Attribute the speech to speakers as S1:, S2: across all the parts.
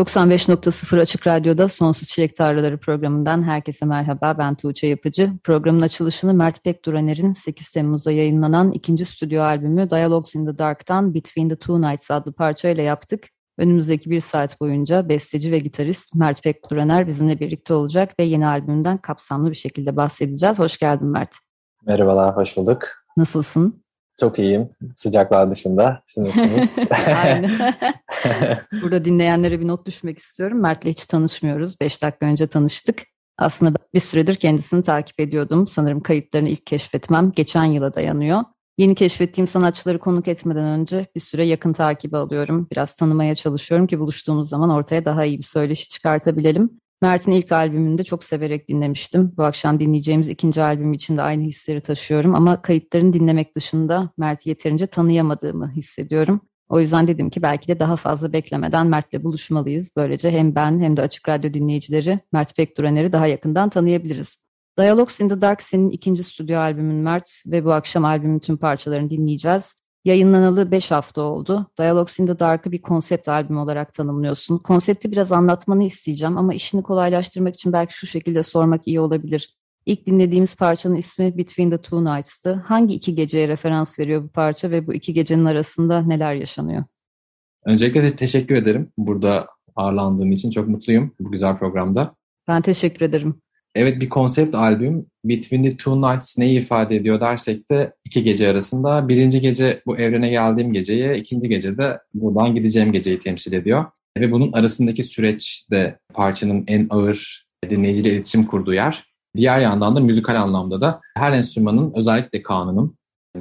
S1: 95.0 Açık Radyo'da Sonsuz Çilek Tarlaları programından herkese merhaba. Ben Tuğçe Yapıcı. Programın açılışını Mert Pekduraner'in 8 Temmuz'da yayınlanan ikinci stüdyo albümü Dialogues in the Dark'tan Between the Two Nights adlı parçayla yaptık. Önümüzdeki bir saat boyunca besteci ve gitarist Mert Pekduraner bizimle birlikte olacak ve yeni albümünden kapsamlı bir şekilde bahsedeceğiz. Hoş geldin Mert.
S2: Merhabalar, hoş bulduk.
S1: Nasılsın?
S2: Çok iyiyim. Sıcaklar dışında. Siz nasılsınız?
S1: Aynen. Burada dinleyenlere bir not düşmek istiyorum. Mert'le hiç tanışmıyoruz. Beş dakika önce tanıştık. Aslında bir süredir kendisini takip ediyordum. Sanırım kayıtlarını ilk keşfetmem geçen yıla dayanıyor. Yeni keşfettiğim sanatçıları konuk etmeden önce bir süre yakın takibi alıyorum. Biraz tanımaya çalışıyorum ki buluştuğumuz zaman ortaya daha iyi bir söyleşi çıkartabilelim. Mert'in ilk albümünü de çok severek dinlemiştim. Bu akşam dinleyeceğimiz ikinci albüm için de aynı hisleri taşıyorum. Ama kayıtlarını dinlemek dışında Mert'i yeterince tanıyamadığımı hissediyorum. O yüzden dedim ki belki de daha fazla beklemeden Mert'le buluşmalıyız. Böylece hem ben hem de Açık Radyo dinleyicileri Mert Pekduraner'i daha yakından tanıyabiliriz. Dialogues in the Dark senin ikinci stüdyo albümün Mert ve bu akşam albümün tüm parçalarını dinleyeceğiz. Yayınlanalı 5 hafta oldu. Dialogues in the Dark'ı bir konsept albüm olarak tanımlıyorsun. Konsepti biraz anlatmanı isteyeceğim ama işini kolaylaştırmak için belki şu şekilde sormak iyi olabilir. İlk dinlediğimiz parçanın ismi Between the Two Nights'tı. Hangi iki geceye referans veriyor bu parça ve bu iki gecenin arasında neler yaşanıyor?
S2: Öncelikle teşekkür ederim. Burada ağırlandığım için çok mutluyum bu güzel programda.
S1: Ben teşekkür ederim.
S2: Evet bir konsept albüm. Between the Two Nights neyi ifade ediyor dersek de iki gece arasında. Birinci gece bu evrene geldiğim geceyi, ikinci gece de buradan gideceğim geceyi temsil ediyor. Ve bunun arasındaki süreç de parçanın en ağır dinleyiciyle iletişim kurduğu yer. Diğer yandan da müzikal anlamda da her enstrümanın özellikle kanunun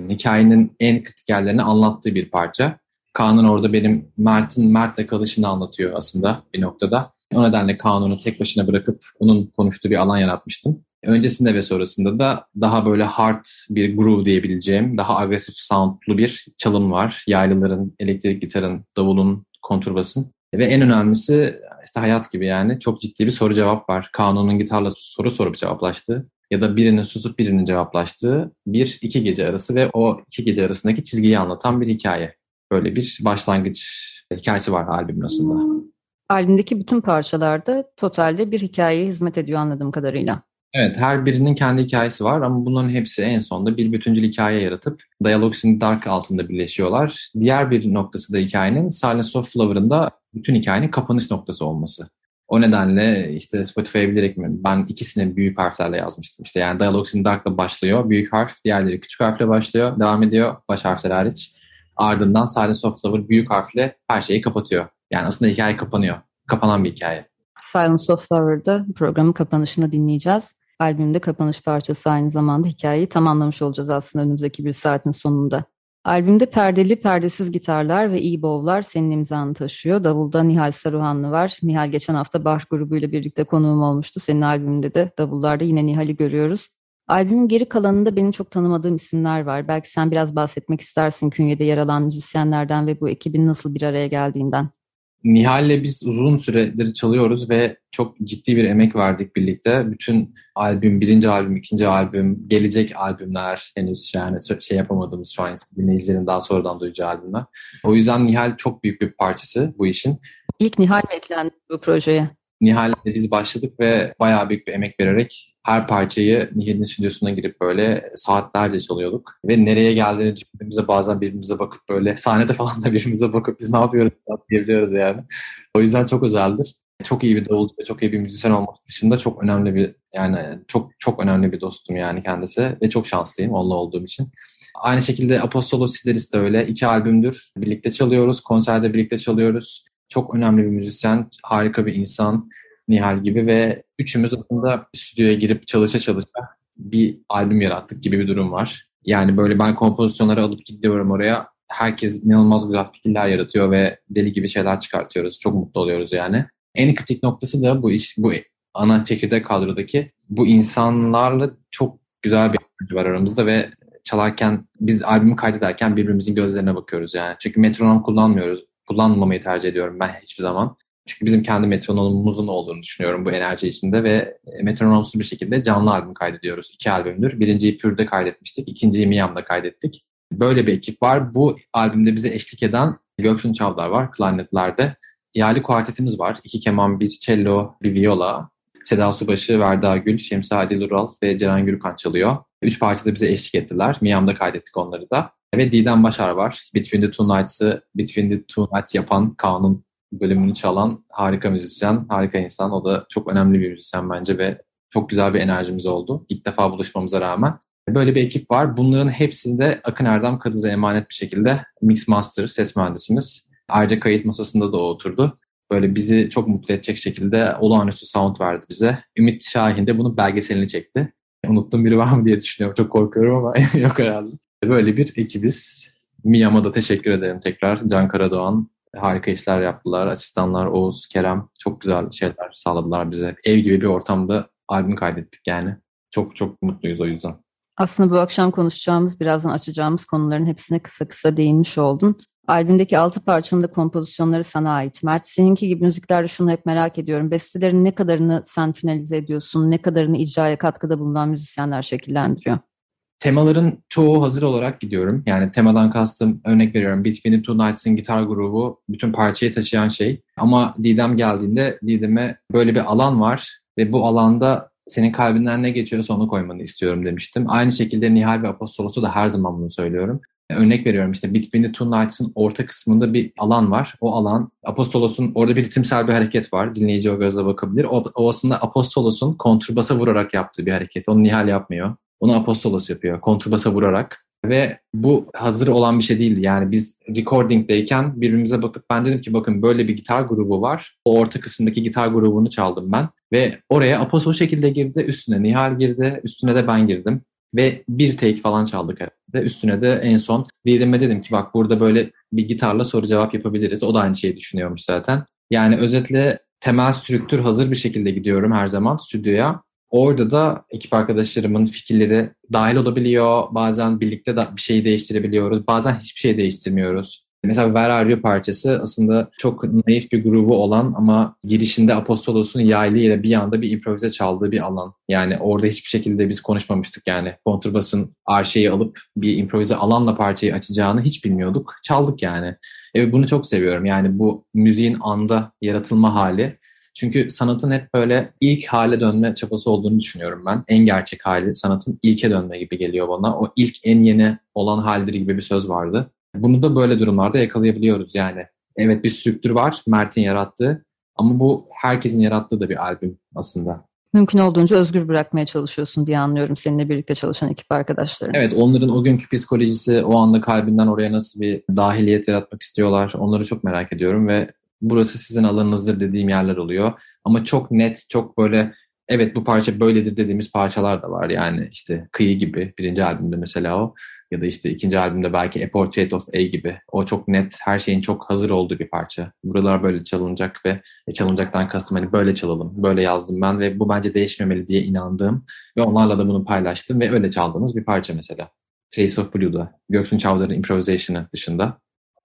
S2: hikayenin en kritik yerlerini anlattığı bir parça. Kanun orada benim Mert'in Mert'le kalışını anlatıyor aslında bir noktada. O nedenle kanunu tek başına bırakıp onun konuştuğu bir alan yaratmıştım. Öncesinde ve sonrasında da daha böyle hard bir groove diyebileceğim, daha agresif soundlu bir çalım var. Yaylıların, elektrik gitarın, davulun, konturbasın. Ve en önemlisi işte hayat gibi yani çok ciddi bir soru cevap var. Kanunun gitarla soru sorup cevaplaştığı ya da birinin susup birinin cevaplaştığı bir iki gece arası ve o iki gece arasındaki çizgiyi anlatan bir hikaye. Böyle bir başlangıç hikayesi var albümün aslında.
S1: Albümdeki bütün parçalarda totalde bir hikayeye hizmet ediyor anladığım kadarıyla.
S2: Evet her birinin kendi hikayesi var ama bunların hepsi en sonunda bir bütüncül hikaye yaratıp Dialogues in Dark altında birleşiyorlar. Diğer bir noktası da hikayenin Silence of Flower'ın da bütün hikayenin kapanış noktası olması. O nedenle işte Spotify'a bilerek mi ben ikisini büyük harflerle yazmıştım. İşte yani Dialogues in Dark'la başlıyor büyük harf, diğerleri küçük harfle başlıyor, devam ediyor baş harfler hariç. Ardından Silence of Flower büyük harfle her şeyi kapatıyor. Yani aslında hikaye kapanıyor. Kapanan bir hikaye.
S1: Silence of Flower'da programın kapanışını dinleyeceğiz. Albümde kapanış parçası aynı zamanda hikayeyi tamamlamış olacağız aslında önümüzdeki bir saatin sonunda. Albümde perdeli, perdesiz gitarlar ve iyi bowlar senin imzanı taşıyor. Davulda Nihal Saruhanlı var. Nihal geçen hafta Bar grubuyla birlikte konuğum olmuştu. Senin albümünde de davullarda yine Nihal'i görüyoruz. Albümün geri kalanında benim çok tanımadığım isimler var. Belki sen biraz bahsetmek istersin künyede yer alan müzisyenlerden ve bu ekibin nasıl bir araya geldiğinden.
S2: Nihal'le biz uzun süredir çalıyoruz ve çok ciddi bir emek verdik birlikte. Bütün albüm, birinci albüm, ikinci albüm, gelecek albümler henüz yani şey yapamadığımız şu an dinleyicilerin daha sonradan duyacağı albümler. O yüzden Nihal çok büyük bir parçası bu işin.
S1: İlk Nihal mi eklendi bu projeye?
S2: Nihal'le biz başladık ve bayağı büyük bir emek vererek her parçayı Nihal'in stüdyosuna girip böyle saatlerce çalıyorduk. Ve nereye geldiğini düşündüğümüzde bazen birbirimize bakıp böyle sahnede falan da birbirimize bakıp biz ne yapıyoruz diyebiliyoruz yani. O yüzden çok özeldir. Çok iyi bir davulcu ve çok iyi bir müzisyen olmak dışında çok önemli bir yani çok çok önemli bir dostum yani kendisi ve çok şanslıyım onunla olduğum için. Aynı şekilde Apostolo Sideris de öyle. iki albümdür birlikte çalıyoruz. Konserde birlikte çalıyoruz. çok önemli bir müzisyen, harika bir insan Nihal gibi ve üçümüz aslında stüdyoya girip çalışa çalışa bir albüm yarattık gibi bir durum var. Yani böyle ben kompozisyonları alıp gidiyorum oraya. Herkes inanılmaz güzel fikirler yaratıyor ve deli gibi şeyler çıkartıyoruz. Çok mutlu oluyoruz yani. En kritik noktası da bu iş, bu ana çekirdek kadrodaki bu insanlarla çok güzel bir enerji var aramızda ve çalarken biz albümü kaydederken birbirimizin gözlerine bakıyoruz yani. Çünkü metronom kullanmıyoruz. Kullanmamayı tercih ediyorum ben hiçbir zaman. Çünkü bizim kendi metronomumuzun olduğunu düşünüyorum bu enerji içinde ve metronomsuz bir şekilde canlı albüm kaydediyoruz. İki albümdür. Birinciyi Pür'de kaydetmiştik, ikinciyi Miami'de kaydettik. Böyle bir ekip var. Bu albümde bize eşlik eden Göksun Çavdar var klarnetlerde. İhali kuartetimiz var. İki keman, bir cello, bir viola. Seda Subaşı, Verda Gül, Şemsi Adil Ural ve Ceren Gürkan çalıyor. Üç parçada bize eşlik ettiler. Miami'de kaydettik onları da. Ve Didem Başar var. Between the Two Nights'ı Between the Two Nights yapan Kaan'ın bölümünü çalan harika müzisyen, harika insan. O da çok önemli bir müzisyen bence ve çok güzel bir enerjimiz oldu. İlk defa buluşmamıza rağmen. Böyle bir ekip var. Bunların hepsinde Akın Erdem Kadız'a emanet bir şekilde mix master, ses mühendisimiz. Ayrıca kayıt masasında da oturdu. Böyle bizi çok mutlu edecek şekilde olağanüstü sound verdi bize. Ümit Şahin de bunu belgeselini çekti. Unuttum biri var mı diye düşünüyorum. Çok korkuyorum ama yok herhalde. Böyle bir ekibiz. Miyam'a da teşekkür ederim tekrar. Can Karadoğan, harika işler yaptılar. Asistanlar Oğuz, Kerem çok güzel şeyler sağladılar bize. Ev gibi bir ortamda albüm kaydettik yani. Çok çok mutluyuz o yüzden.
S1: Aslında bu akşam konuşacağımız, birazdan açacağımız konuların hepsine kısa kısa değinmiş oldun. Albümdeki altı parçanın da kompozisyonları sana ait. Mert seninki gibi müziklerde şunu hep merak ediyorum. Bestelerin ne kadarını sen finalize ediyorsun, ne kadarını icraya katkıda bulunan müzisyenler şekillendiriyor?
S2: Temaların çoğu hazır olarak gidiyorum. Yani temadan kastım örnek veriyorum. Between Two Nights'ın gitar grubu bütün parçayı taşıyan şey. Ama Didem geldiğinde Didem'e böyle bir alan var ve bu alanda senin kalbinden ne geçiyorsa onu koymanı istiyorum demiştim. Aynı şekilde Nihal ve Apostolos'u da her zaman bunu söylüyorum. Örnek veriyorum işte Between the Two Nights'ın orta kısmında bir alan var. O alan Apostolos'un orada bir ritimsel bir hareket var. Dinleyici o gözle bakabilir. O, o aslında Apostolos'un kontrbasa vurarak yaptığı bir hareket. Onu Nihal yapmıyor. Onu Apostolos yapıyor kontrbasa vurarak. Ve bu hazır olan bir şey değildi. Yani biz recordingdeyken birbirimize bakıp ben dedim ki bakın böyle bir gitar grubu var. O orta kısımdaki gitar grubunu çaldım ben. Ve oraya Aposto şekilde girdi. Üstüne Nihal girdi. Üstüne de ben girdim. Ve bir take falan çaldık herhalde. Üstüne de en son Didem'e dedim ki bak burada böyle bir gitarla soru cevap yapabiliriz. O da aynı şeyi düşünüyormuş zaten. Yani özetle temel strüktür hazır bir şekilde gidiyorum her zaman stüdyoya. Orada da ekip arkadaşlarımın fikirleri dahil olabiliyor. Bazen birlikte de bir şeyi değiştirebiliyoruz. Bazen hiçbir şey değiştirmiyoruz. Mesela Where Are You parçası aslında çok naif bir grubu olan ama girişinde Apostolos'un yaylı ile bir anda bir improvize çaldığı bir alan. Yani orada hiçbir şekilde biz konuşmamıştık yani. Kontrbasın arşeyi alıp bir improvize alanla parçayı açacağını hiç bilmiyorduk. Çaldık yani. Evet bunu çok seviyorum. Yani bu müziğin anda yaratılma hali çünkü sanatın hep böyle ilk hale dönme çabası olduğunu düşünüyorum ben. En gerçek hali sanatın ilke dönme gibi geliyor bana. O ilk en yeni olan haldir gibi bir söz vardı. Bunu da böyle durumlarda yakalayabiliyoruz yani. Evet bir strüktür var Mert'in yarattığı ama bu herkesin yarattığı da bir albüm aslında.
S1: Mümkün olduğunca özgür bırakmaya çalışıyorsun diye anlıyorum seninle birlikte çalışan ekip arkadaşların.
S2: Evet onların o günkü psikolojisi o anda kalbinden oraya nasıl bir dahiliyet yaratmak istiyorlar onları çok merak ediyorum ve burası sizin alanınızdır dediğim yerler oluyor. Ama çok net, çok böyle evet bu parça böyledir dediğimiz parçalar da var. Yani işte Kıyı gibi birinci albümde mesela o ya da işte ikinci albümde belki A Portrait of A gibi. O çok net, her şeyin çok hazır olduğu bir parça. Buralar böyle çalınacak ve e, çalınacaktan kastım hani böyle çalalım, böyle yazdım ben ve bu bence değişmemeli diye inandığım ve onlarla da bunu paylaştım ve öyle çaldığımız bir parça mesela. Trace of Blue'da, Göksun Çavdar'ın improvisation'ı dışında.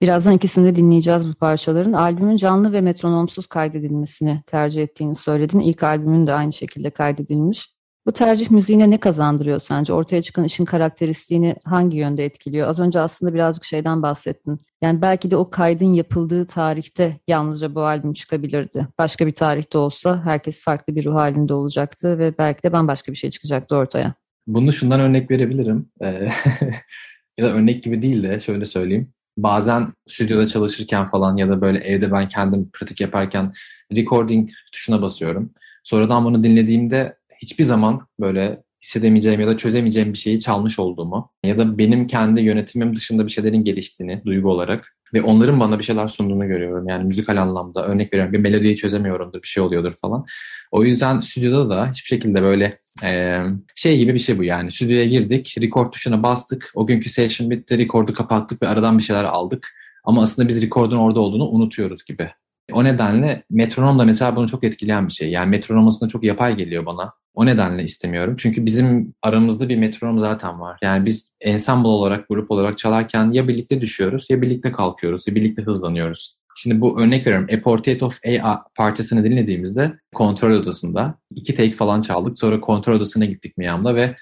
S1: Birazdan ikisini de dinleyeceğiz bu parçaların. Albümün canlı ve metronomsuz kaydedilmesini tercih ettiğini söyledin. İlk albümün de aynı şekilde kaydedilmiş. Bu tercih müziğine ne kazandırıyor sence? Ortaya çıkan işin karakteristiğini hangi yönde etkiliyor? Az önce aslında birazcık şeyden bahsettin. Yani belki de o kaydın yapıldığı tarihte yalnızca bu albüm çıkabilirdi. Başka bir tarihte olsa herkes farklı bir ruh halinde olacaktı ve belki de bambaşka bir şey çıkacaktı ortaya.
S2: Bunu şundan örnek verebilirim. ya da örnek gibi değil de şöyle söyleyeyim bazen stüdyoda çalışırken falan ya da böyle evde ben kendim pratik yaparken recording tuşuna basıyorum. Sonradan bunu dinlediğimde hiçbir zaman böyle hissedemeyeceğim ya da çözemeyeceğim bir şeyi çalmış olduğumu ya da benim kendi yönetimim dışında bir şeylerin geliştiğini duygu olarak Ve onların bana bir şeyler sunduğunu görüyorum. Yani müzikal anlamda örnek veriyorum bir melodiyi çözemiyorumdur bir şey oluyordur falan. O yüzden stüdyoda da hiçbir şekilde böyle e, şey gibi bir şey bu yani. Stüdyoya girdik, record tuşuna bastık. O günkü session bitti, recordu kapattık ve aradan bir şeyler aldık. Ama aslında biz record'un orada olduğunu unutuyoruz gibi. O nedenle metronom da mesela bunu çok etkileyen bir şey. Yani metronom aslında çok yapay geliyor bana. O nedenle istemiyorum. Çünkü bizim aramızda bir metronom zaten var. Yani biz ensemble olarak, grup olarak çalarken ya birlikte düşüyoruz ya birlikte kalkıyoruz ya birlikte hızlanıyoruz. Şimdi bu örnek veriyorum. A Portrait of A parçasını dinlediğimizde kontrol odasında iki take falan çaldık. Sonra kontrol odasına gittik Miami'da ve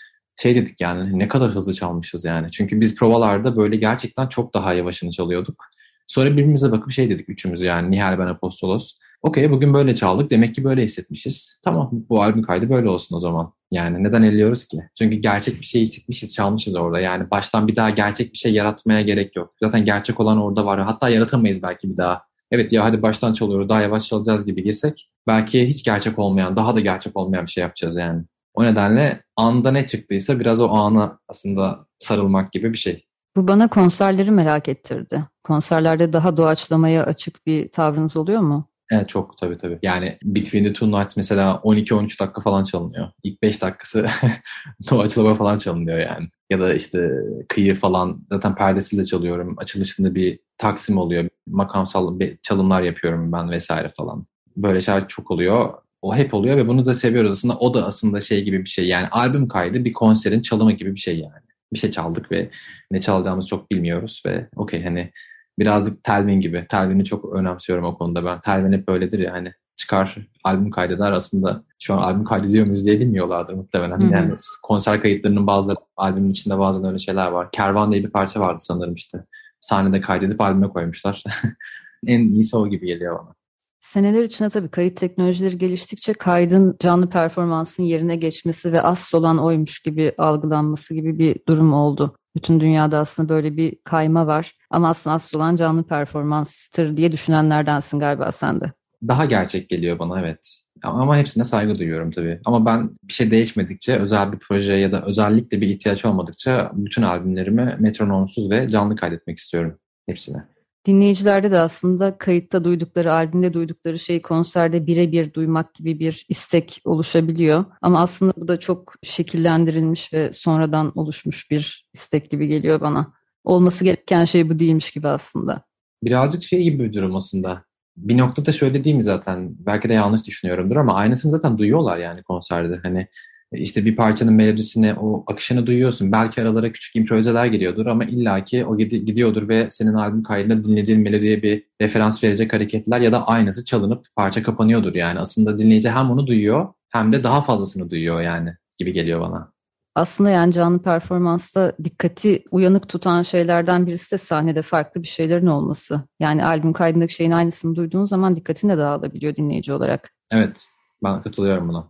S2: şey dedik yani ne kadar hızlı çalmışız yani. Çünkü biz provalarda böyle gerçekten çok daha yavaşını çalıyorduk. Sonra birbirimize bakıp şey dedik üçümüz yani Nihal ben Apostolos. Okey bugün böyle çaldık demek ki böyle hissetmişiz. Tamam bu albüm kaydı böyle olsun o zaman. Yani neden elliyoruz ki? Çünkü gerçek bir şey hissetmişiz, çalmışız orada. Yani baştan bir daha gerçek bir şey yaratmaya gerek yok. Zaten gerçek olan orada var. Hatta yaratamayız belki bir daha. Evet ya hadi baştan çalıyoruz, daha yavaş çalacağız gibi girsek belki hiç gerçek olmayan, daha da gerçek olmayan bir şey yapacağız yani. O nedenle anda ne çıktıysa biraz o ana aslında sarılmak gibi bir şey.
S1: Bu bana konserleri merak ettirdi. Konserlerde daha doğaçlamaya açık bir tavrınız oluyor mu?
S2: Evet çok tabii tabii. Yani Between the Two Nights mesela 12-13 dakika falan çalınıyor. İlk 5 dakikası doğaçlama falan çalınıyor yani. Ya da işte kıyı falan zaten perdesiyle çalıyorum. Açılışında bir taksim oluyor. Makamsal çalımlar yapıyorum ben vesaire falan. Böyle şeyler çok oluyor. O hep oluyor ve bunu da seviyoruz. Aslında o da aslında şey gibi bir şey. Yani albüm kaydı bir konserin çalımı gibi bir şey yani. Bir şey çaldık ve ne çalacağımızı çok bilmiyoruz ve okey hani birazcık Telvin gibi. Telvin'i çok önemsiyorum o konuda ben. Telvin hep böyledir ya hani çıkar albüm kaydeder aslında şu an albüm kaydediyor muyuz diye bilmiyorlardır muhtemelen. Hı hı. Yani konser kayıtlarının bazı albümün içinde bazen öyle şeyler var. Kervan diye bir parça vardı sanırım işte. Sahnede kaydedip albüme koymuşlar. en iyisi o gibi geliyor bana.
S1: Seneler içinde tabii kayıt teknolojileri geliştikçe kaydın canlı performansın yerine geçmesi ve asıl olan oymuş gibi algılanması gibi bir durum oldu. Bütün dünyada aslında böyle bir kayma var. Ama aslında asıl olan canlı performanstır diye düşünenlerdensin galiba sen de.
S2: Daha gerçek geliyor bana evet. Ama hepsine saygı duyuyorum tabii. Ama ben bir şey değişmedikçe, özel bir proje ya da özellikle bir ihtiyaç olmadıkça bütün albümlerimi metronomsuz ve canlı kaydetmek istiyorum hepsine.
S1: Dinleyicilerde de aslında kayıtta duydukları, albümde duydukları şeyi konserde birebir duymak gibi bir istek oluşabiliyor. Ama aslında bu da çok şekillendirilmiş ve sonradan oluşmuş bir istek gibi geliyor bana. Olması gereken şey bu değilmiş gibi aslında.
S2: Birazcık şey gibi bir durum aslında. Bir noktada şöyle değil mi zaten? Belki de yanlış düşünüyorumdur ama aynısını zaten duyuyorlar yani konserde. Hani işte bir parçanın melodisini, o akışını duyuyorsun. Belki aralara küçük improvizeler geliyordur ama illaki o gidiyordur ve senin albüm kaydında dinlediğin melodiye bir referans verecek hareketler ya da aynısı çalınıp parça kapanıyordur yani. Aslında dinleyici hem onu duyuyor hem de daha fazlasını duyuyor yani gibi geliyor bana.
S1: Aslında yani canlı performansta dikkati uyanık tutan şeylerden birisi de sahnede farklı bir şeylerin olması. Yani albüm kaydındaki şeyin aynısını duyduğun zaman dikkatin de dağılabiliyor dinleyici olarak.
S2: Evet, ben katılıyorum buna.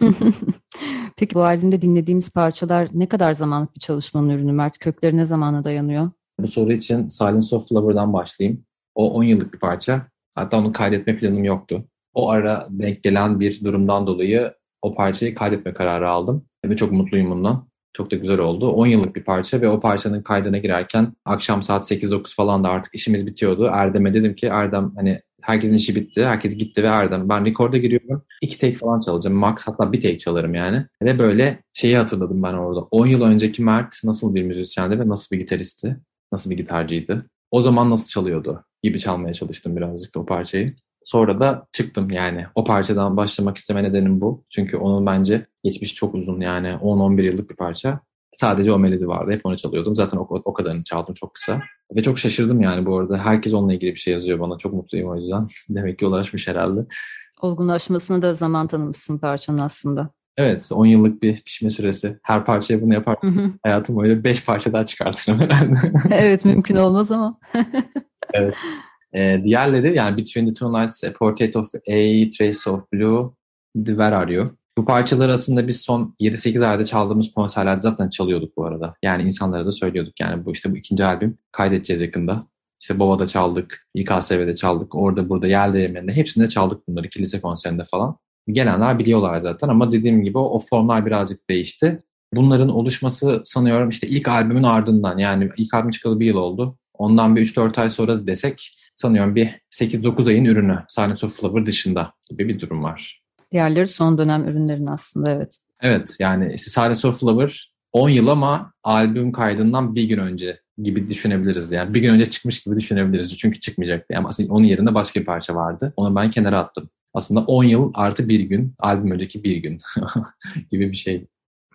S1: Peki bu albümde dinlediğimiz parçalar ne kadar zamanlık bir çalışmanın ürünü Mert? Kökleri ne zamana dayanıyor?
S2: Bu soru için Silence of Lover'dan başlayayım. O 10 yıllık bir parça. Hatta onu kaydetme planım yoktu. O ara denk gelen bir durumdan dolayı o parçayı kaydetme kararı aldım. Ve çok mutluyum bundan. Çok da güzel oldu. 10 yıllık bir parça ve o parçanın kaydına girerken akşam saat 8-9 falan da artık işimiz bitiyordu. Erdem'e dedim ki Erdem hani herkesin işi bitti. Herkes gitti ve Erdem ben rekorda giriyorum. İki tek falan çalacağım. Max hatta bir tek çalarım yani. Ve böyle şeyi hatırladım ben orada. 10 yıl önceki Mert nasıl bir müzisyendi ve nasıl bir gitaristi? Nasıl bir gitarcıydı? O zaman nasıl çalıyordu? Gibi çalmaya çalıştım birazcık o parçayı. Sonra da çıktım yani. O parçadan başlamak isteme nedenim bu. Çünkü onun bence geçmiş çok uzun yani 10-11 yıllık bir parça. Sadece o melodi vardı. Hep onu çalıyordum. Zaten o, o kadarını çaldım çok kısa. Ve çok şaşırdım yani bu arada. Herkes onunla ilgili bir şey yazıyor bana. Çok mutluyum o yüzden. Demek ki ulaşmış herhalde.
S1: Olgunlaşmasına da zaman tanımışsın parçanın aslında.
S2: Evet 10 yıllık bir pişme süresi. Her parçaya bunu yapar. Hayatım boyunca 5 parça daha çıkartırım herhalde.
S1: evet mümkün olmaz ama.
S2: evet. Ee, diğerleri yani Between the Two Nights, A Portrait of A, Trace of Blue, The Where Are You? Bu parçalar aslında biz son 7-8 ayda çaldığımız konserlerde zaten çalıyorduk bu arada. Yani insanlara da söylüyorduk. Yani bu işte bu ikinci albüm kaydedeceğiz yakında. İşte Bova'da çaldık, İKSV'de çaldık, orada burada Yel Değirmeni'nde hepsinde çaldık bunları kilise konserinde falan. Gelenler biliyorlar zaten ama dediğim gibi o, o formlar birazcık değişti. Bunların oluşması sanıyorum işte ilk albümün ardından yani ilk albüm çıkalı bir yıl oldu. Ondan bir 3-4 ay sonra desek sanıyorum bir 8-9 ayın ürünü Silence of Flower dışında gibi bir durum var.
S1: Diğerleri son dönem ürünlerin aslında evet.
S2: Evet yani Silence of Flower 10 yıl ama albüm kaydından bir gün önce gibi düşünebiliriz. Yani bir gün önce çıkmış gibi düşünebiliriz. Çünkü çıkmayacaktı. Yani aslında onun yerinde başka bir parça vardı. Onu ben kenara attım. Aslında 10 yıl artı bir gün, albüm önceki bir gün gibi bir şey.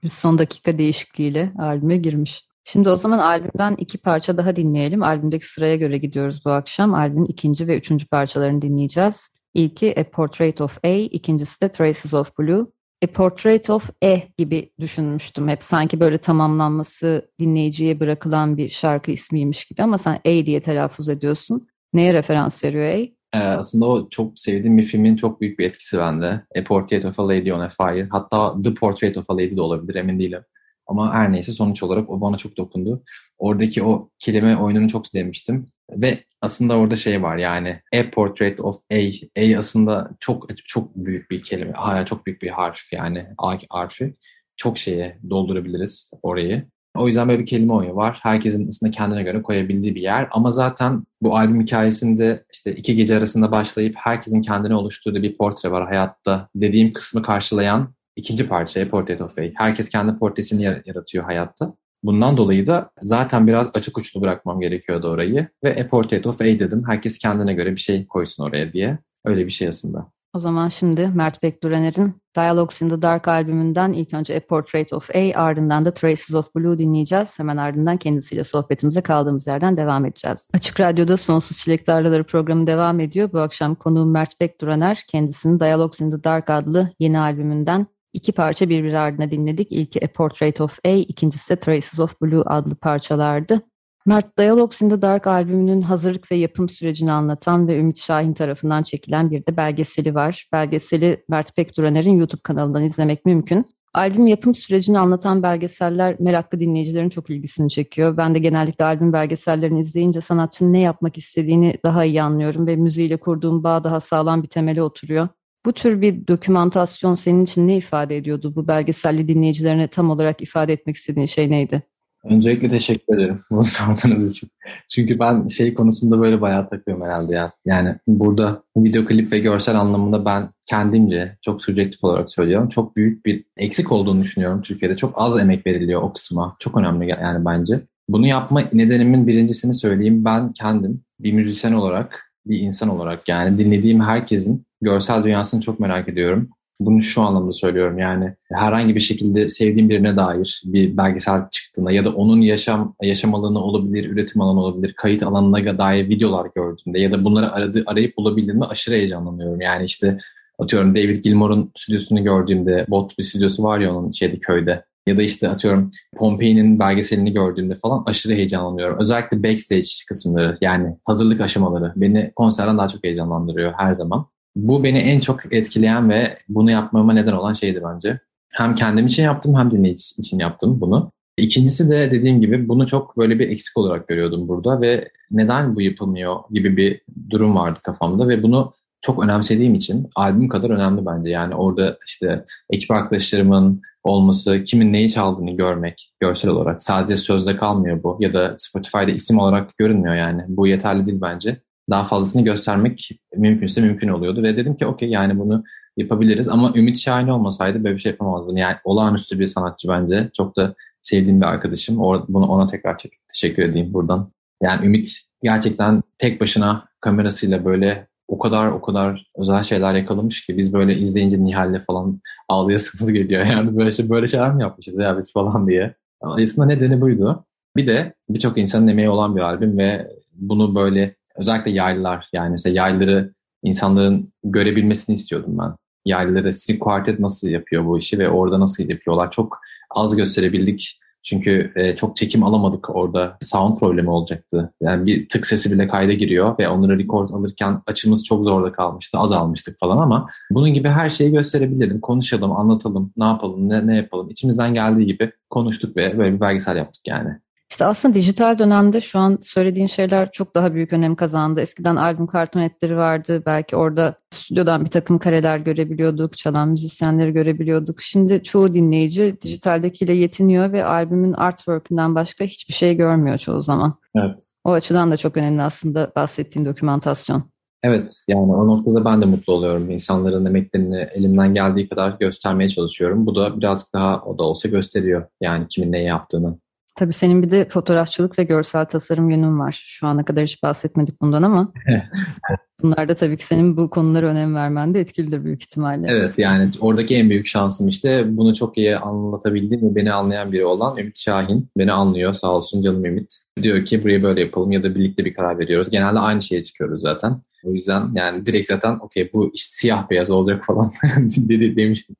S1: Son dakika değişikliğiyle albüme girmiş. Şimdi o zaman albümden iki parça daha dinleyelim. Albümdeki sıraya göre gidiyoruz bu akşam. Albümün ikinci ve üçüncü parçalarını dinleyeceğiz. İlki A Portrait of A, ikincisi de Traces of Blue. A Portrait of E gibi düşünmüştüm hep. Sanki böyle tamamlanması dinleyiciye bırakılan bir şarkı ismiymiş gibi ama sen A diye telaffuz ediyorsun. Neye referans veriyor A?
S2: Ee, aslında o çok sevdiğim bir filmin çok büyük bir etkisi bende. A Portrait of a Lady on a Fire. Hatta The Portrait of a Lady de olabilir emin değilim. Ama her neyse sonuç olarak o bana çok dokundu. Oradaki o kelime oyununu çok sevmiştim. Ve aslında orada şey var yani A Portrait of A. A aslında çok çok büyük bir kelime. Hala çok büyük bir harf yani A harfi. Çok şeye doldurabiliriz orayı. O yüzden böyle bir kelime oyunu var. Herkesin aslında kendine göre koyabildiği bir yer. Ama zaten bu albüm hikayesinde işte iki gece arasında başlayıp herkesin kendine oluşturduğu bir portre var hayatta dediğim kısmı karşılayan ikinci parça Portrait of A. Herkes kendi portresini yaratıyor hayatta. Bundan dolayı da zaten biraz açık uçlu bırakmam gerekiyordu orayı. Ve A Portrait of A dedim. Herkes kendine göre bir şey koysun oraya diye. Öyle bir şey aslında.
S1: O zaman şimdi Mert Bekdürener'in Dialogues in the Dark albümünden ilk önce A Portrait of A ardından da Traces of Blue dinleyeceğiz. Hemen ardından kendisiyle sohbetimize kaldığımız yerden devam edeceğiz. Açık Radyo'da Sonsuz Çilek Tarlaları programı devam ediyor. Bu akşam konuğum Mert Bekdürener kendisinin Dialogues in the Dark adlı yeni albümünden İki parça birbiri ardına dinledik. İlki A Portrait of A, ikincisi de Traces of Blue adlı parçalardı. Mert Dialogues in the Dark albümünün hazırlık ve yapım sürecini anlatan ve Ümit Şahin tarafından çekilen bir de belgeseli var. Belgeseli Mert Pekduraner'in YouTube kanalından izlemek mümkün. Albüm yapım sürecini anlatan belgeseller meraklı dinleyicilerin çok ilgisini çekiyor. Ben de genellikle albüm belgesellerini izleyince sanatçının ne yapmak istediğini daha iyi anlıyorum ve müziğiyle kurduğum bağ daha sağlam bir temele oturuyor. Bu tür bir dokümantasyon senin için ne ifade ediyordu? Bu belgeselli dinleyicilerine tam olarak ifade etmek istediğin şey neydi?
S2: Öncelikle teşekkür ederim bunu sorduğunuz için. Çünkü ben şey konusunda böyle bayağı takıyorum herhalde ya. Yani burada video klip ve görsel anlamında ben kendimce çok subjektif olarak söylüyorum. Çok büyük bir eksik olduğunu düşünüyorum Türkiye'de. Çok az emek veriliyor o kısma. Çok önemli yani bence. Bunu yapma nedenimin birincisini söyleyeyim. Ben kendim bir müzisyen olarak, bir insan olarak yani dinlediğim herkesin görsel dünyasını çok merak ediyorum. Bunu şu anlamda söylüyorum yani herhangi bir şekilde sevdiğim birine dair bir belgesel çıktığında ya da onun yaşam yaşam alanı olabilir, üretim alanı olabilir, kayıt alanına dair videolar gördüğümde ya da bunları aradı, arayıp bulabildiğimde aşırı heyecanlanıyorum. Yani işte atıyorum David Gilmour'un stüdyosunu gördüğümde, bot bir stüdyosu var ya onun şeyde köyde. Ya da işte atıyorum Pompei'nin belgeselini gördüğümde falan aşırı heyecanlanıyorum. Özellikle backstage kısımları yani hazırlık aşamaları beni konserden daha çok heyecanlandırıyor her zaman. Bu beni en çok etkileyen ve bunu yapmama neden olan şeydi bence. Hem kendim için yaptım hem dinleyici için yaptım bunu. İkincisi de dediğim gibi bunu çok böyle bir eksik olarak görüyordum burada ve neden bu yapılmıyor gibi bir durum vardı kafamda ve bunu çok önemsediğim için albüm kadar önemli bence. Yani orada işte ekip arkadaşlarımın olması, kimin neyi çaldığını görmek görsel olarak. Sadece sözde kalmıyor bu ya da Spotify'da isim olarak görünmüyor yani. Bu yeterli değil bence daha fazlasını göstermek mümkünse mümkün oluyordu. Ve dedim ki okey yani bunu yapabiliriz ama Ümit Şahin olmasaydı böyle bir şey yapamazdım. Yani olağanüstü bir sanatçı bence. Çok da sevdiğim bir arkadaşım. Bunu ona tekrar teşekkür edeyim buradan. Yani Ümit gerçekten tek başına kamerasıyla böyle o kadar o kadar özel şeyler yakalamış ki biz böyle izleyince Nihal'le falan ağlayasımız geliyor. Yani böyle şey böyle şeyler mi yapmışız ya biz falan diye. Aslında nedeni buydu. Bir de birçok insanın emeği olan bir albüm ve bunu böyle özellikle yaylılar yani mesela yaylıları insanların görebilmesini istiyordum ben. Yaylıları String Quartet nasıl yapıyor bu işi ve orada nasıl yapıyorlar. Çok az gösterebildik. Çünkü e, çok çekim alamadık orada. Sound problemi olacaktı. Yani bir tık sesi bile kayda giriyor ve onları record alırken açımız çok zorda kalmıştı. Az almıştık falan ama bunun gibi her şeyi gösterebilirim. Konuşalım, anlatalım, ne yapalım, ne, ne yapalım. İçimizden geldiği gibi konuştuk ve böyle bir belgesel yaptık yani.
S1: İşte aslında dijital dönemde şu an söylediğin şeyler çok daha büyük önem kazandı. Eskiden albüm kartonetleri vardı. Belki orada stüdyodan bir takım kareler görebiliyorduk, çalan müzisyenleri görebiliyorduk. Şimdi çoğu dinleyici dijitaldekiyle yetiniyor ve albümün artwork'ünden başka hiçbir şey görmüyor çoğu zaman.
S2: Evet.
S1: O açıdan da çok önemli aslında bahsettiğin dokümantasyon.
S2: Evet yani o noktada ben de mutlu oluyorum. İnsanların emeklerini elimden geldiği kadar göstermeye çalışıyorum. Bu da birazcık daha o da olsa gösteriyor yani kimin ne yaptığını.
S1: Tabii senin bir de fotoğrafçılık ve görsel tasarım yönün var. Şu ana kadar hiç bahsetmedik bundan ama bunlar da tabii ki senin bu konulara önem vermen de etkilidir büyük ihtimalle.
S2: Evet yani oradaki en büyük şansım işte bunu çok iyi anlatabildiğim ve beni anlayan biri olan Ümit Şahin. Beni anlıyor sağ olsun canım Ümit. Diyor ki burayı böyle yapalım ya da birlikte bir karar veriyoruz. Genelde aynı şeye çıkıyoruz zaten. O yüzden yani direkt zaten okey bu işte siyah beyaz olacak falan dedi demiştim.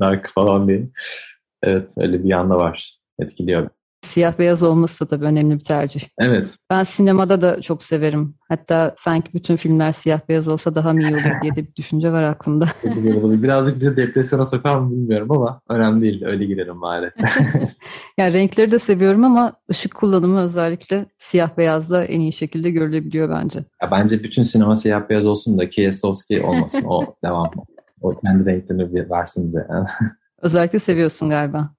S2: Dark falan diye. Evet öyle bir yanda var etkiliyor.
S1: Siyah beyaz olması da tabii önemli bir tercih.
S2: Evet.
S1: Ben sinemada da çok severim. Hatta sanki bütün filmler siyah beyaz olsa daha mı iyi olur diye de bir düşünce var aklımda.
S2: Birazcık bizi depresyona sokar mı bilmiyorum ama önemli değil. Öyle girelim bari.
S1: yani renkleri de seviyorum ama ışık kullanımı özellikle siyah beyazda en iyi şekilde görülebiliyor bence.
S2: Ya bence bütün sinema siyah beyaz olsun da Kieslowski olmasın. O devam. O kendi renklerini versin bize.
S1: Özellikle seviyorsun galiba.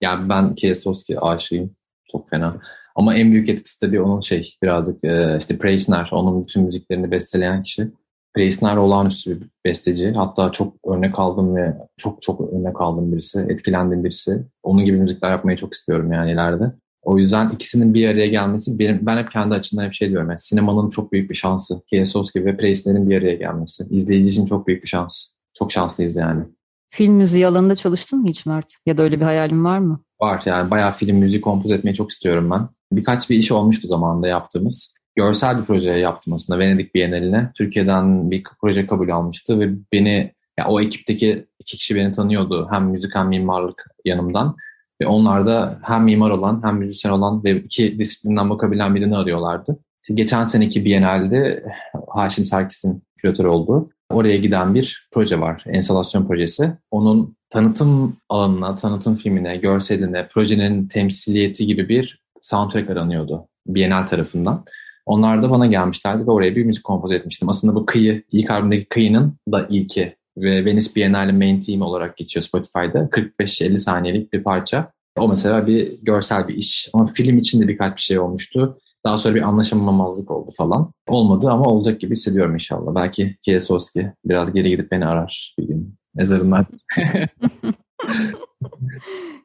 S2: Yani ben Kieslowski aşığıyım. Çok fena. Ama en büyük etkisi tabii onun şey birazcık e, işte Preisner. Onun bütün müziklerini besteleyen kişi. Preisner olağanüstü bir besteci. Hatta çok örnek aldım ve çok çok örnek aldım birisi. Etkilendiğim birisi. Onun gibi müzikler yapmayı çok istiyorum yani ileride. O yüzden ikisinin bir araya gelmesi benim, ben hep kendi açımdan hep şey diyorum. Yani sinemanın çok büyük bir şansı. Kieslowski ve Preisner'in bir araya gelmesi. İzleyici için çok büyük bir şans. Çok şanslıyız yani.
S1: Film müziği alanında çalıştın mı hiç Mert? Ya da öyle bir hayalin var mı?
S2: Var yani bayağı film müziği kompoz etmeyi çok istiyorum ben. Birkaç bir iş olmuştu zamanında yaptığımız. Görsel bir proje yaptım aslında Venedik Bienali'ne. Türkiye'den bir proje kabul almıştı ve beni yani o ekipteki iki kişi beni tanıyordu. Hem müzik hem mimarlık yanımdan. Ve onlar da hem mimar olan hem müzisyen olan ve iki disiplinden bakabilen birini arıyorlardı. Geçen seneki Bienal'de Haşim Serkis'in küratör olduğu oraya giden bir proje var. Enstalasyon projesi. Onun tanıtım alanına, tanıtım filmine, görseline, projenin temsiliyeti gibi bir soundtrack aranıyordu Bienal tarafından. Onlar da bana gelmişlerdi ve oraya bir müzik kompoz etmiştim. Aslında bu kıyı, ilk albümdeki kıyının da ilki ve Venice Biennale main team olarak geçiyor Spotify'da. 45-50 saniyelik bir parça. O mesela bir görsel bir iş. Ama film için de birkaç bir şey olmuştu. Daha sonra bir anlaşamamazlık oldu falan. Olmadı ama olacak gibi hissediyorum inşallah. Belki Kieslowski biraz geri gidip beni arar bir gün mezarından.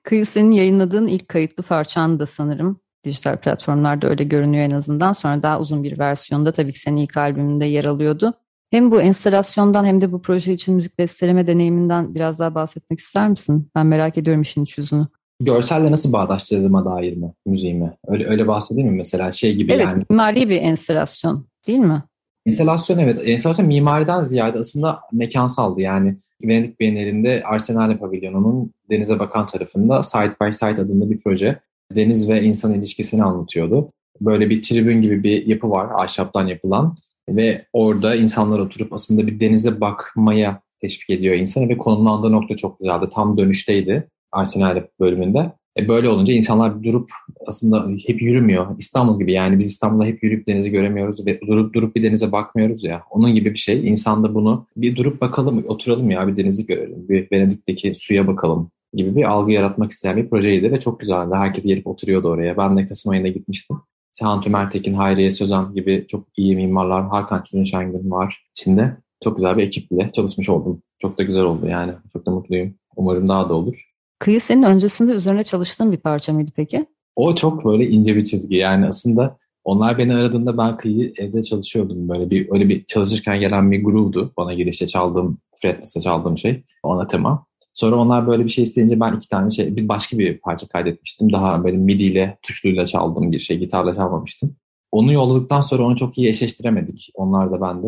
S1: Kıyı senin yayınladığın ilk kayıtlı parçan da sanırım. Dijital platformlarda öyle görünüyor en azından. Sonra daha uzun bir versiyonda tabii ki senin ilk albümünde yer alıyordu. Hem bu enstalasyondan hem de bu proje için müzik besteleme deneyiminden biraz daha bahsetmek ister misin? Ben merak ediyorum işin iç yüzünü
S2: görselle nasıl bağdaştırdığıma dair mi müziğimi? Öyle öyle bahsedeyim mi mesela şey gibi
S1: evet,
S2: yani.
S1: Evet mimari bir enstalasyon değil mi?
S2: Enstalasyon evet. Enstalasyon mimariden ziyade aslında mekansaldı. Yani Venedik Bienalinde Arsenale Pavilyonu'nun denize bakan tarafında Side by Side adında bir proje. Deniz ve insan ilişkisini anlatıyordu. Böyle bir tribün gibi bir yapı var ahşaptan yapılan ve orada insanlar oturup aslında bir denize bakmaya teşvik ediyor insanı ve konumlandığı nokta çok güzeldi. Tam dönüşteydi. Arsenal bölümünde. E böyle olunca insanlar durup aslında hep yürümüyor. İstanbul gibi yani biz İstanbul'da hep yürüyüp denizi göremiyoruz ve durup durup bir denize bakmıyoruz ya. Onun gibi bir şey. İnsan da bunu bir durup bakalım, oturalım ya bir denizi görelim. Bir Venedik'teki suya bakalım gibi bir algı yaratmak isteyen bir projeydi ve çok güzeldi. Herkes gelip oturuyordu oraya. Ben de Kasım ayında gitmiştim. Sehan Tümertekin, Hayriye Sözen gibi çok iyi mimarlar, Hakan Tüzün Şengün var içinde. Çok güzel bir ekiple çalışmış oldum. Çok da güzel oldu yani. Çok da mutluyum. Umarım daha da olur.
S1: Kıyı senin öncesinde üzerine çalıştığın bir parça mıydı peki?
S2: O çok böyle ince bir çizgi. Yani aslında onlar beni aradığında ben kıyı evde çalışıyordum. Böyle bir öyle bir çalışırken gelen bir groove'du. Bana girişte çaldığım, fretless'e çaldığım şey. Ona tema. Sonra onlar böyle bir şey isteyince ben iki tane şey, bir başka bir parça kaydetmiştim. Daha böyle midi ile tuşluyla çaldığım bir şey, gitarla çalmamıştım. Onu yolladıktan sonra onu çok iyi eşleştiremedik. Onlar da ben de.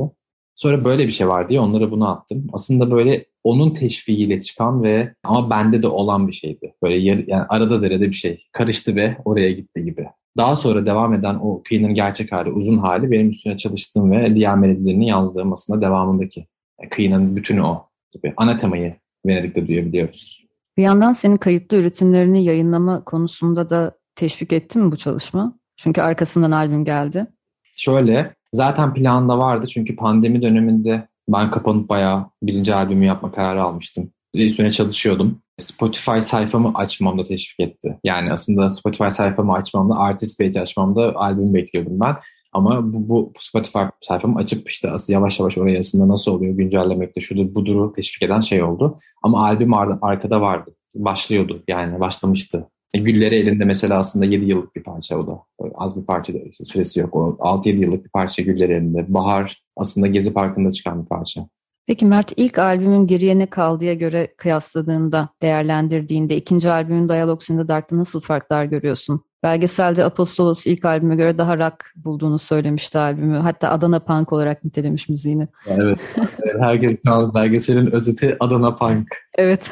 S2: Sonra böyle bir şey var diye onlara bunu attım. Aslında böyle onun teşviğiyle çıkan ve ama bende de olan bir şeydi. Böyle yer, yani arada derede bir şey. Karıştı ve oraya gitti gibi. Daha sonra devam eden o kıyının gerçek hali, uzun hali benim üstüne çalıştığım ve diğer melodilerini yazdığım aslında devamındaki. Yani kıyının bütünü o gibi. Ana temayı Venedik'te duyabiliyoruz.
S1: Bir yandan senin kayıtlı üretimlerini yayınlama konusunda da teşvik etti mi bu çalışma? Çünkü arkasından albüm geldi.
S2: Şöyle zaten planda vardı çünkü pandemi döneminde ben kapanıp bayağı birinci albümü yapma kararı almıştım. Üstüne çalışıyordum. Spotify sayfamı açmamda teşvik etti. Yani aslında Spotify sayfamı açmamda, artist page açmamda albüm bekliyordum ben. Ama bu, bu Spotify sayfamı açıp işte yavaş yavaş oraya aslında nasıl oluyor güncellemekte şudur buduru teşvik eden şey oldu. Ama albüm ar- arkada vardı. Başlıyordu yani başlamıştı. E, Gülleri elinde mesela aslında 7 yıllık bir parça o da. Az bir parça da işte süresi yok. O 6-7 yıllık bir parça Gülleri elinde. Bahar aslında Gezi Parkı'nda çıkan bir parça.
S1: Peki Mert ilk albümün geriye ne kaldıya göre kıyasladığında, değerlendirdiğinde ikinci albümün Dialogues in the Dark'ta nasıl farklar görüyorsun? Belgeselde Apostolos ilk albüme göre daha rock bulduğunu söylemişti albümü. Hatta Adana Punk olarak nitelemiş müziğini.
S2: Evet. Herkes şu belgeselin özeti Adana Punk.
S1: Evet.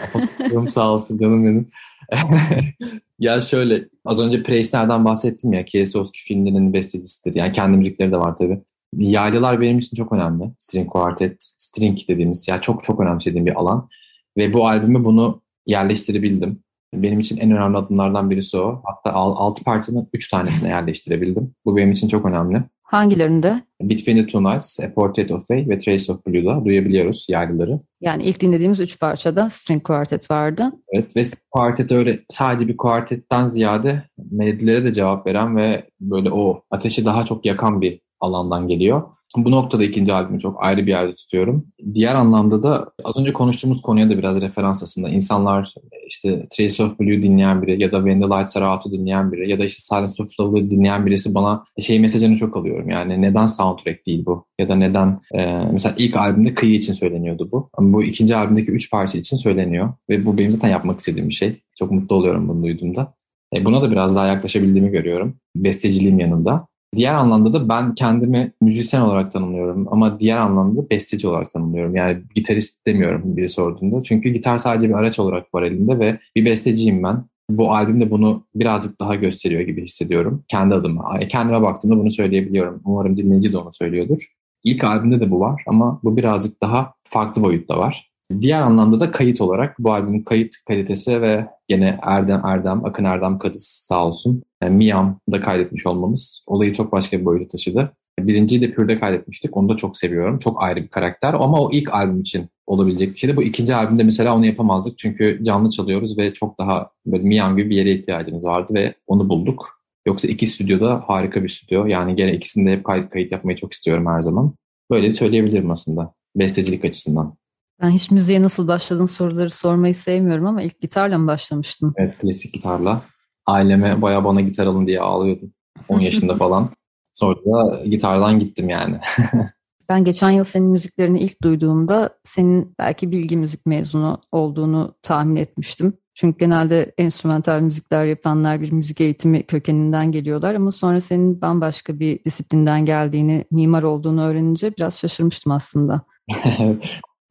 S2: sağ olsun canım benim. ya şöyle az önce Preisner'den bahsettim ya. Kieslowski filmlerinin bestecisidir. Yani kendi müzikleri de var tabii. Yaylılar benim için çok önemli. String Quartet, string dediğimiz ya çok çok önemsediğim bir alan. Ve bu albümü bunu yerleştirebildim. Benim için en önemli adımlardan birisi o. Hatta 6 parçanın 3 tanesine yerleştirebildim. Bu benim için çok önemli.
S1: Hangilerinde?
S2: Between the Two Nights, A Portrait of Faye ve Trace of Blue'da duyabiliyoruz yargıları.
S1: Yani ilk dinlediğimiz üç parçada string quartet vardı.
S2: Evet ve quartet öyle sadece bir quartetten ziyade melodilere de cevap veren ve böyle o ateşi daha çok yakan bir alandan geliyor. Bu noktada ikinci albümü çok ayrı bir yerde tutuyorum. Diğer anlamda da az önce konuştuğumuz konuya da biraz referans aslında. İnsanlar işte Trace of Blue dinleyen biri ya da When the Lights Are Out'u dinleyen biri ya da işte Silence of Love'ı dinleyen birisi bana şey mesajını çok alıyorum. Yani neden soundtrack değil bu? Ya da neden e, mesela ilk albümde kıyı için söyleniyordu bu. Ama bu ikinci albümdeki üç parça için söyleniyor. Ve bu benim zaten yapmak istediğim bir şey. Çok mutlu oluyorum bunu duyduğumda. E, buna da biraz daha yaklaşabildiğimi görüyorum. Besteciliğim yanında. Diğer anlamda da ben kendimi müzisyen olarak tanımlıyorum ama diğer anlamda da besteci olarak tanımlıyorum. Yani gitarist demiyorum biri sorduğunda. Çünkü gitar sadece bir araç olarak var elimde ve bir besteciyim ben. Bu albüm de bunu birazcık daha gösteriyor gibi hissediyorum. Kendi adıma. Kendime baktığımda bunu söyleyebiliyorum. Umarım dinleyici de onu söylüyordur. İlk albümde de bu var ama bu birazcık daha farklı boyutta var. Diğer anlamda da kayıt olarak bu albümün kayıt kalitesi ve gene Erdem Erdem, Akın Erdem Kadız sağ olsun. Yani Miam'da kaydetmiş olmamız olayı çok başka bir boyuta taşıdı. Birinciyi de Pür'de kaydetmiştik. Onu da çok seviyorum. Çok ayrı bir karakter. Ama o ilk albüm için olabilecek bir şeydi. Bu ikinci albümde mesela onu yapamazdık. Çünkü canlı çalıyoruz ve çok daha böyle Miam gibi bir yere ihtiyacımız vardı ve onu bulduk. Yoksa iki stüdyoda harika bir stüdyo. Yani gene ikisinde hep kayıt, kayıt yapmayı çok istiyorum her zaman. Böyle söyleyebilirim aslında bestecilik açısından.
S1: Ben hiç müziğe nasıl başladın soruları sormayı sevmiyorum ama ilk gitarla mı başlamıştın?
S2: Evet klasik gitarla. Aileme baya bana gitar alın diye ağlıyordum. 10 yaşında falan. Sonra da gitardan gittim yani.
S1: ben geçen yıl senin müziklerini ilk duyduğumda senin belki bilgi müzik mezunu olduğunu tahmin etmiştim. Çünkü genelde enstrümantal müzikler yapanlar bir müzik eğitimi kökeninden geliyorlar ama sonra senin bambaşka bir disiplinden geldiğini, mimar olduğunu öğrenince biraz şaşırmıştım aslında.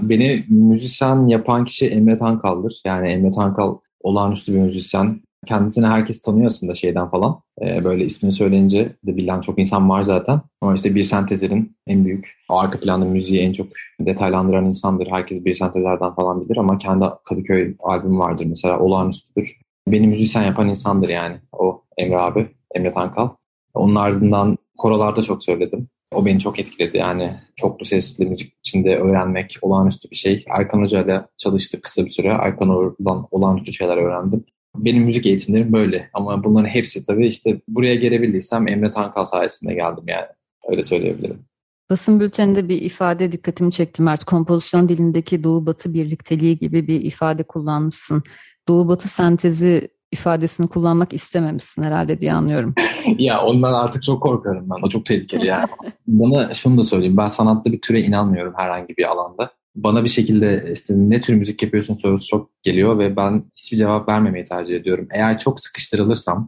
S2: Beni müzisyen yapan kişi Emre Tankal'dır. Yani Emre Tankal olağanüstü bir müzisyen. Kendisini herkes tanıyor aslında şeyden falan. Ee, böyle ismini söyleyince de bilen çok insan var zaten. Ama işte bir sentezlerin en büyük, arka planda müziği en çok detaylandıran insandır. Herkes bir sentezlerden falan bilir ama kendi Kadıköy albümü vardır mesela olağanüstüdür. Beni müzisyen yapan insandır yani o Emre abi, Emre Tankal. Onun ardından korolarda çok söyledim. O beni çok etkiledi. Yani çoklu sesli müzik içinde öğrenmek olağanüstü bir şey. Erkan Hoca ile çalıştık kısa bir süre. Erkan oradan olağanüstü şeyler öğrendim. Benim müzik eğitimlerim böyle. Ama bunların hepsi tabii işte buraya gelebildiysem Emre Tankal sayesinde geldim yani. Öyle söyleyebilirim.
S1: Basın bülteninde bir ifade dikkatimi çekti Mert. Kompozisyon dilindeki Doğu-Batı birlikteliği gibi bir ifade kullanmışsın. Doğu-Batı sentezi ifadesini kullanmak istememişsin herhalde diye anlıyorum.
S2: ya ondan artık çok korkarım ben. O çok tehlikeli yani. Bana şunu da söyleyeyim. Ben sanatta bir türe inanmıyorum herhangi bir alanda. Bana bir şekilde işte ne tür müzik yapıyorsun sorusu çok geliyor ve ben hiçbir cevap vermemeyi tercih ediyorum. Eğer çok sıkıştırılırsam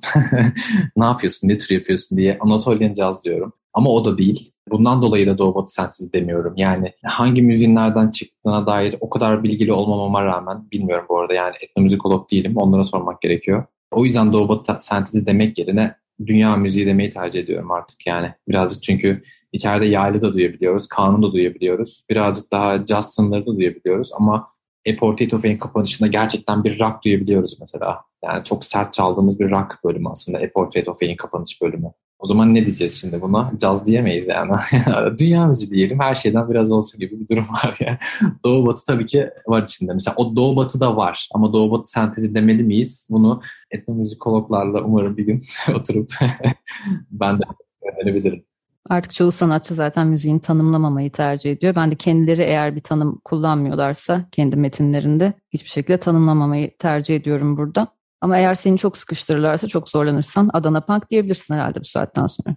S2: ne yapıyorsun, ne tür yapıyorsun diye Anatolian Jazz diyorum. Ama o da değil. Bundan dolayı da Doğu Batı sensiz demiyorum. Yani hangi müziğin nereden çıktığına dair o kadar bilgili olmamama rağmen bilmiyorum bu arada yani etnomüzikolog değilim. Onlara sormak gerekiyor. O yüzden Doğu Batı sentezi demek yerine dünya müziği demeyi tercih ediyorum artık yani. Birazcık çünkü içeride yaylı da duyabiliyoruz, kanun da duyabiliyoruz. Birazcık daha jazz tınları da duyabiliyoruz ama A Portrait of Fame kapanışında gerçekten bir rock duyabiliyoruz mesela. Yani çok sert çaldığımız bir rock bölümü aslında A Portrait of Fame kapanış bölümü. O zaman ne diyeceğiz şimdi buna? Caz diyemeyiz yani. Dünya müziği diyelim. Her şeyden biraz olsun gibi bir durum var yani. Doğu Batı tabii ki var içinde. Mesela o Doğu Batı da var. Ama Doğu Batı sentezi demeli miyiz? Bunu etnomüzikologlarla umarım bir gün oturup ben de önerebilirim.
S1: Artık çoğu sanatçı zaten müziğini tanımlamamayı tercih ediyor. Ben de kendileri eğer bir tanım kullanmıyorlarsa kendi metinlerinde hiçbir şekilde tanımlamamayı tercih ediyorum burada. Ama eğer seni çok sıkıştırırlarsa, çok zorlanırsan Adana Punk diyebilirsin herhalde bu saatten sonra.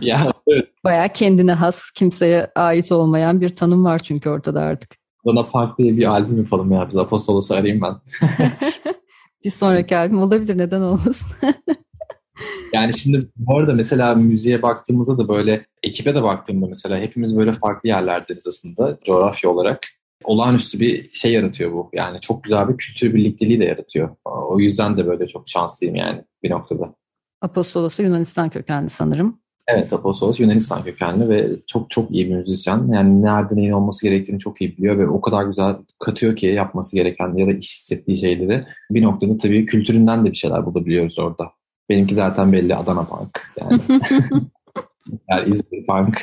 S2: ya, evet.
S1: Bayağı kendine has, kimseye ait olmayan bir tanım var çünkü ortada artık.
S2: Adana Punk diye bir albüm yapalım ya. Biz Apostolos'u arayayım ben.
S1: bir sonraki albüm olabilir, neden olmasın?
S2: yani şimdi bu arada mesela müziğe baktığımızda da böyle ekibe de baktığımda mesela hepimiz böyle farklı yerlerdeniz aslında coğrafya olarak olağanüstü bir şey yaratıyor bu. Yani çok güzel bir kültür birlikteliği de yaratıyor. O yüzden de böyle çok şanslıyım yani bir noktada.
S1: Apostolos Yunanistan kökenli sanırım.
S2: Evet Apostolos Yunanistan kökenli ve çok çok iyi bir müzisyen. Yani nerede neyin olması gerektiğini çok iyi biliyor ve o kadar güzel katıyor ki yapması gereken ya da iş hissettiği şeyleri. Bir noktada tabii kültüründen de bir şeyler bulabiliyoruz orada. Benimki zaten belli Adana Punk yani. yani İzmir Punk.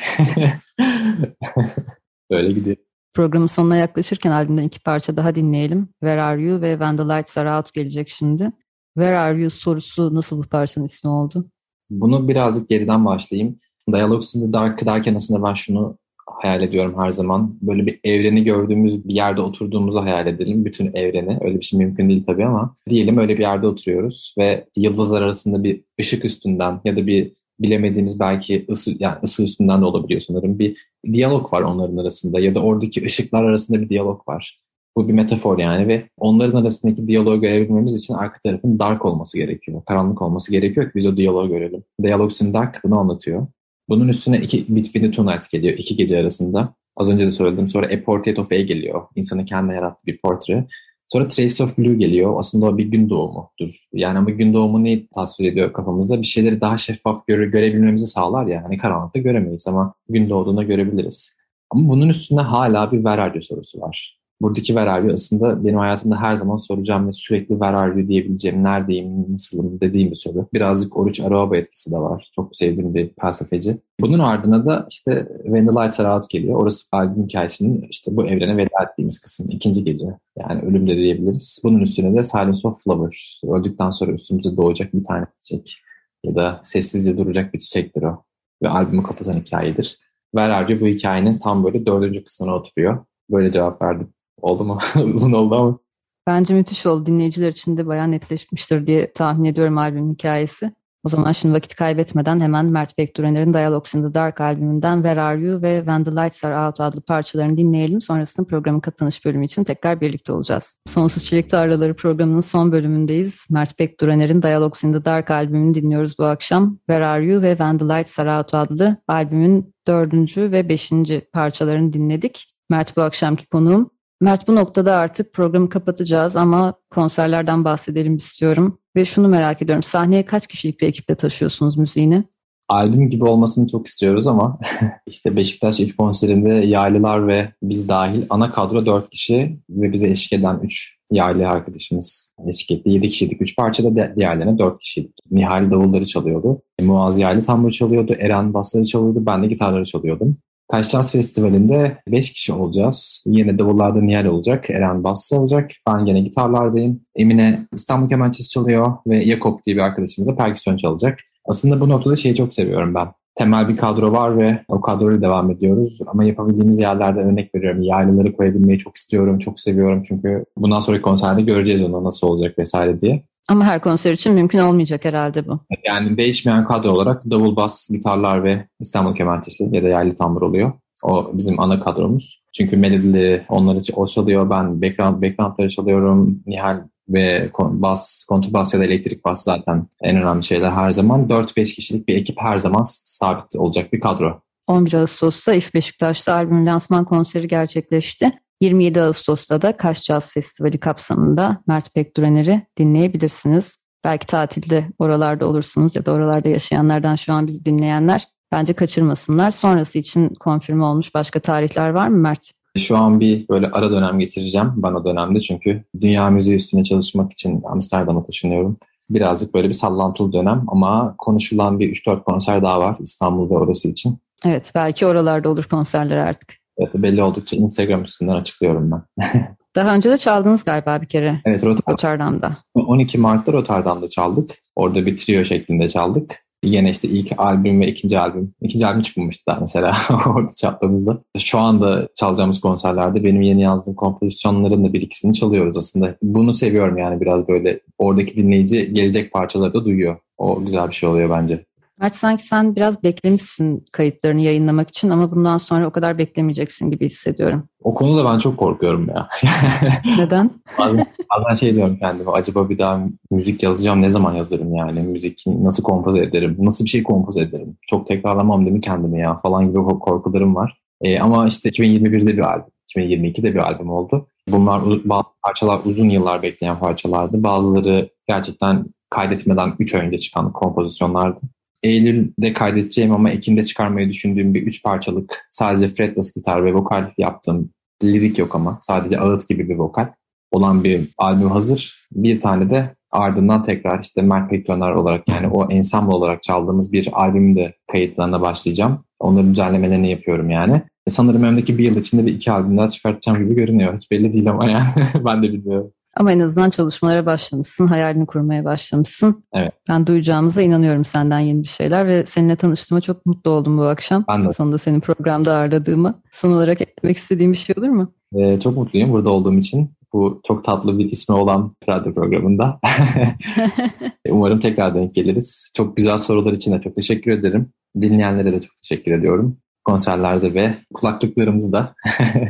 S2: Böyle gidiyor.
S1: Programın sonuna yaklaşırken albümden iki parça daha dinleyelim. Where Are You ve When the Lights Are Out gelecek şimdi. Where Are You sorusu nasıl bu parçanın ismi oldu?
S2: Bunu birazcık geriden başlayayım. Dialogues in the Dark derken aslında ben şunu hayal ediyorum her zaman. Böyle bir evreni gördüğümüz bir yerde oturduğumuzu hayal edelim. Bütün evreni. Öyle bir şey mümkün değil tabii ama diyelim öyle bir yerde oturuyoruz ve yıldızlar arasında bir ışık üstünden ya da bir bilemediğimiz belki ısı, yani ısı üstünden de olabiliyor sanırım. Bir diyalog var onların arasında ya da oradaki ışıklar arasında bir diyalog var. Bu bir metafor yani ve onların arasındaki diyaloğu görebilmemiz için arka tarafın dark olması gerekiyor. Karanlık olması gerekiyor ki biz o diyaloğu görelim. Dialogues in Dark bunu anlatıyor. Bunun üstüne iki Between the Two Nights geliyor. iki gece arasında. Az önce de söyledim. Sonra A Portrait of A geliyor. İnsanın kendi yarattığı bir portre. Sonra Trace of Blue geliyor. Aslında o bir gün doğumudur. Yani ama gün doğumu neyi tasvir ediyor kafamızda? Bir şeyleri daha şeffaf göre, görebilmemizi sağlar ya. Hani karanlıkta göremeyiz ama gün doğduğunda görebiliriz. Ama bunun üstünde hala bir where sorusu var buradaki where are you aslında benim hayatımda her zaman soracağım ve sürekli where are you diyebileceğim, neredeyim, nasılım dediğim bir soru. Birazcık Oruç Araba etkisi de var. Çok sevdiğim bir felsefeci. Bunun ardına da işte When the Lights Are Out geliyor. Orası albüm hikayesinin işte bu evrene veda ettiğimiz kısım. ikinci gece. Yani ölüm de diyebiliriz. Bunun üstüne de Silence of Flowers. Öldükten sonra üstümüze doğacak bir tane çiçek. Ya da sessizce duracak bir çiçektir o. Ve albümü kapatan hikayedir. Where Are You bu hikayenin tam böyle dördüncü kısmına oturuyor. Böyle cevap verdim. Oldu mu? Uzun oldu ama.
S1: Bence müthiş oldu. Dinleyiciler için de bayağı netleşmiştir diye tahmin ediyorum albümün hikayesi. O zaman şimdi vakit kaybetmeden hemen Mert Bekdurener'in Dialogues in the Dark albümünden Where Are You ve When the Lights Are Out adlı parçalarını dinleyelim. Sonrasında programın kapanış bölümü için tekrar birlikte olacağız. Sonsuz Çilek Tarlaları programının son bölümündeyiz. Mert Bekdurener'in Dialogues in the Dark albümünü dinliyoruz bu akşam. Where Are You ve When the Lights Are Out adlı albümün dördüncü ve beşinci parçalarını dinledik. Mert bu akşamki konuğum. Mert bu noktada artık programı kapatacağız ama konserlerden bahsedelim istiyorum. Ve şunu merak ediyorum. Sahneye kaç kişilik bir ekiple taşıyorsunuz müziğini?
S2: Albüm gibi olmasını çok istiyoruz ama işte Beşiktaş ilk konserinde yaylılar ve biz dahil ana kadro 4 kişi ve bize eşlik eden 3 yaylı arkadaşımız eşlik etti. 7 kişiydik. 3 parçada diğerlerine 4 kişiydik. Nihal davulları çalıyordu. Muaz Yaylı tambur çalıyordu. Eren basları çalıyordu. Ben de gitarları çalıyordum. Kaşcaz Festivali'nde 5 kişi olacağız. Yine davullarda Nihal olacak, Eren Bassı olacak. Ben gene gitarlardayım. Emine İstanbul Kemençesi çalıyor ve Yakup diye bir arkadaşımız da perküsyon çalacak. Aslında bu noktada şeyi çok seviyorum ben. Temel bir kadro var ve o kadroyla devam ediyoruz. Ama yapabildiğimiz yerlerde örnek veriyorum. Yaylıları koyabilmeyi çok istiyorum, çok seviyorum. Çünkü bundan sonraki konserde göreceğiz onu nasıl olacak vesaire diye.
S1: Ama her konser için mümkün olmayacak herhalde bu.
S2: Yani değişmeyen kadro olarak davul bas, gitarlar ve İstanbul kemençesi ya da yerli tambur oluyor. O bizim ana kadromuz. Çünkü melodileri onları o çalıyor. Ben background, backgroundları çalıyorum. Nihal ve bas, kontrbas ya da elektrik bas zaten en önemli şeyler her zaman. 4-5 kişilik bir ekip her zaman sabit olacak bir kadro.
S1: 11 Ağustos'ta İF Beşiktaş'ta albüm lansman konseri gerçekleşti. 27 Ağustos'ta da Kaş Caz Festivali kapsamında Mert Pekdurener'i dinleyebilirsiniz. Belki tatilde oralarda olursunuz ya da oralarda yaşayanlardan şu an bizi dinleyenler bence kaçırmasınlar. Sonrası için konfirme olmuş başka tarihler var mı Mert?
S2: Şu an bir böyle ara dönem geçireceğim bana dönemde çünkü dünya müziği üstüne çalışmak için Amsterdam'a taşınıyorum. Birazcık böyle bir sallantılı dönem ama konuşulan bir 3-4 konser daha var İstanbul'da orası için.
S1: Evet belki oralarda olur konserler artık.
S2: Evet belli oldukça Instagram üstünden açıklıyorum ben.
S1: Daha önce de çaldınız galiba bir kere.
S2: Evet
S1: Rotterdam'da.
S2: 12 Mart'ta Rotterdam'da çaldık. Orada bir trio şeklinde çaldık. Yine işte ilk albüm ve ikinci albüm. İkinci albüm çıkmamıştı daha mesela orada çaldığımızda. Şu anda çalacağımız konserlerde benim yeni yazdığım kompozisyonların da bir ikisini çalıyoruz aslında. Bunu seviyorum yani biraz böyle oradaki dinleyici gelecek parçaları da duyuyor. O güzel bir şey oluyor bence.
S1: Mert sanki sen biraz beklemişsin kayıtlarını yayınlamak için ama bundan sonra o kadar beklemeyeceksin gibi hissediyorum.
S2: O konuda ben çok korkuyorum ya.
S1: Neden?
S2: bazen, bazen şey diyorum kendime acaba bir daha müzik yazacağım ne zaman yazarım yani müzik nasıl kompoz ederim nasıl bir şey kompoz ederim çok tekrarlamam değil mi kendimi ya falan gibi korkularım var. Ee, ama işte 2021'de bir albüm 2022'de bir albüm oldu. Bunlar bazı parçalar uzun yıllar bekleyen parçalardı. Bazıları gerçekten kaydetmeden 3 önce çıkan kompozisyonlardı. Eylül'de kaydedeceğim ama Ekim'de çıkarmayı düşündüğüm bir üç parçalık sadece fretless gitar ve vokal yaptım. Lirik yok ama sadece ağıt gibi bir vokal olan bir albüm hazır. Bir tane de ardından tekrar işte Mert Pektoner olarak yani o ensemble olarak çaldığımız bir albümün de kayıtlarına başlayacağım. Onların düzenlemelerini yapıyorum yani. E sanırım önümdeki bir yıl içinde bir iki albüm daha çıkartacağım gibi görünüyor. Hiç belli değil ama yani ben de bilmiyorum.
S1: Ama en azından çalışmalara başlamışsın, hayalini kurmaya başlamışsın.
S2: Evet.
S1: Ben duyacağımıza inanıyorum senden yeni bir şeyler ve seninle tanıştığıma çok mutlu oldum bu akşam.
S2: Ben de.
S1: Sonunda senin programda ağırladığıma. Son olarak eklemek istediğim bir şey olur mu?
S2: Ee, çok mutluyum burada olduğum için. Bu çok tatlı bir ismi olan radyo programında. Umarım tekrar denk geliriz. Çok güzel sorular için de çok teşekkür ederim. Dinleyenlere de çok teşekkür ediyorum. Konserlerde ve kulaklıklarımızda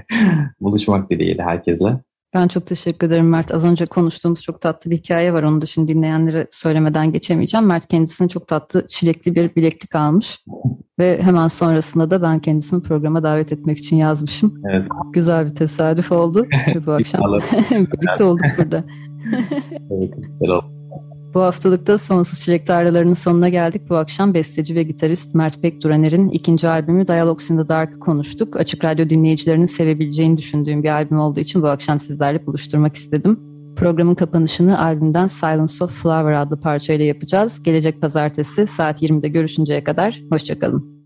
S2: buluşmak dileğiyle herkese.
S1: Ben çok teşekkür ederim Mert. Az önce konuştuğumuz çok tatlı bir hikaye var. Onu da şimdi dinleyenlere söylemeden geçemeyeceğim. Mert kendisine çok tatlı çilekli bir bileklik almış. Ve hemen sonrasında da ben kendisini programa davet etmek için yazmışım.
S2: Evet.
S1: Güzel bir tesadüf oldu. Bu akşam birlikte olduk burada.
S2: evet, güzel oldu.
S1: Bu haftalıkta Sonsuz Çilek Tarlalarının sonuna geldik. Bu akşam besteci ve gitarist Mert Pekduraner'in ikinci albümü Dialogues in the Dark'ı konuştuk. Açık Radyo dinleyicilerinin sevebileceğini düşündüğüm bir albüm olduğu için bu akşam sizlerle buluşturmak istedim. Programın kapanışını albümden Silence of Flower adlı parçayla yapacağız. Gelecek pazartesi saat 20'de görüşünceye kadar hoşçakalın.